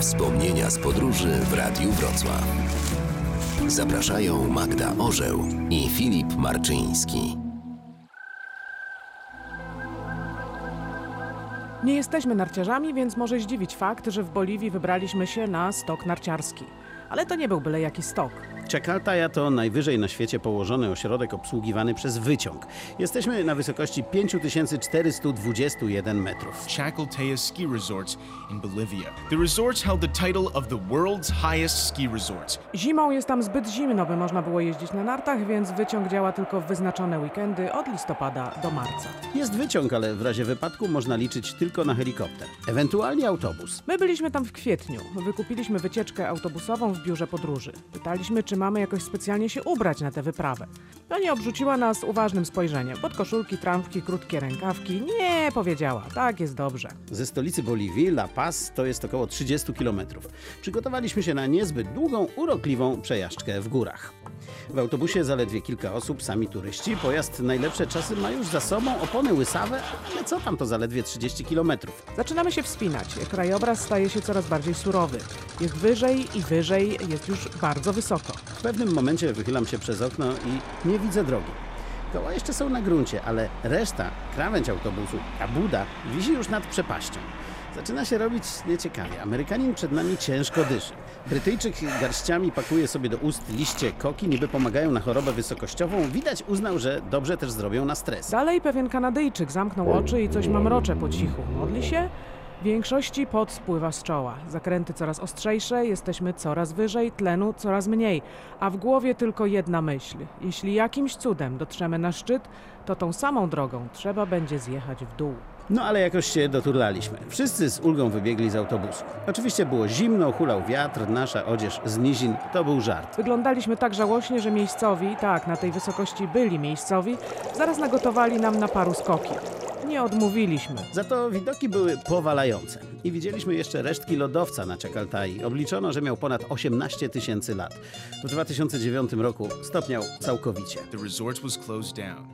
Wspomnienia z podróży w Radiu Wrocław. Zapraszają Magda Orzeł i Filip Marczyński. Nie jesteśmy narciarzami, więc może zdziwić fakt, że w Boliwii wybraliśmy się na stok narciarski. Ale to nie był byle jaki stok. Czekaltaja to najwyżej na świecie położony ośrodek obsługiwany przez wyciąg. Jesteśmy na wysokości 5421 metrów. Chacaltaya Ski Resorts in Bolivia. The resorts held the title of the world's highest ski resorts. Zimą jest tam zbyt zimno, by można było jeździć na nartach, więc wyciąg działa tylko w wyznaczone weekendy od listopada do marca. Jest wyciąg, ale w razie wypadku można liczyć tylko na helikopter, ewentualnie autobus. My byliśmy tam w kwietniu. Wykupiliśmy wycieczkę autobusową w biurze podróży. Pytaliśmy, czy mamy jakoś specjalnie się ubrać na tę wyprawę. Pani obrzuciła nas uważnym spojrzeniem. Podkoszulki, trampki, krótkie rękawki. Nie, powiedziała. Tak jest dobrze. Ze stolicy Boliwii, La Paz, to jest około 30 km. Przygotowaliśmy się na niezbyt długą, urokliwą przejażdżkę w górach. W autobusie zaledwie kilka osób, sami turyści. Pojazd najlepsze czasy ma już za sobą, opony łysawe, ale co tam to zaledwie 30 km. Zaczynamy się wspinać. Krajobraz staje się coraz bardziej surowy. Jest wyżej i wyżej, jest już bardzo wysoko. W pewnym momencie wychylam się przez okno i nie widzę drogi. Koła jeszcze są na gruncie, ale reszta, krawędź autobusu, ta buda wisi już nad przepaścią. Zaczyna się robić nieciekawie. Amerykanin przed nami ciężko dyszy. Brytyjczyk garściami pakuje sobie do ust liście koki, niby pomagają na chorobę wysokościową. Widać uznał, że dobrze też zrobią na stres. Dalej pewien Kanadyjczyk zamknął oczy i coś mamrocze po cichu. Modli się? W większości pot spływa z czoła. Zakręty coraz ostrzejsze, jesteśmy coraz wyżej, tlenu coraz mniej, a w głowie tylko jedna myśl. Jeśli jakimś cudem dotrzemy na szczyt, to tą samą drogą trzeba będzie zjechać w dół. No ale jakoś się doturlaliśmy. Wszyscy z ulgą wybiegli z autobusu. Oczywiście było zimno, hulał wiatr, nasza odzież z nizin. To był żart. Wyglądaliśmy tak żałośnie, że miejscowi, tak, na tej wysokości byli miejscowi, zaraz nagotowali nam na paru skoki. Nie odmówiliśmy. Za to widoki były powalające. I widzieliśmy jeszcze resztki lodowca na Czekaltai. Obliczono, że miał ponad 18 tysięcy lat. W 2009 roku stopniał całkowicie. The resort was closed down.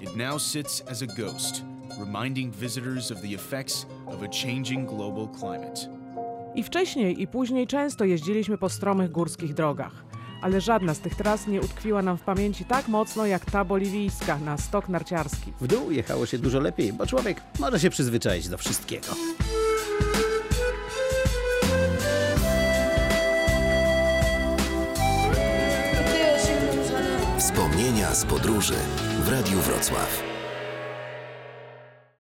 It now sits as a ghost, reminding visitors of the effects of a changing global climate. I wcześniej i później często jeździliśmy po stromych górskich drogach. Ale żadna z tych tras nie utkwiła nam w pamięci tak mocno jak ta boliwijska na stok narciarski. W dół jechało się dużo lepiej, bo człowiek może się przyzwyczaić do wszystkiego. Wspomnienia z podróży w Radiu Wrocław.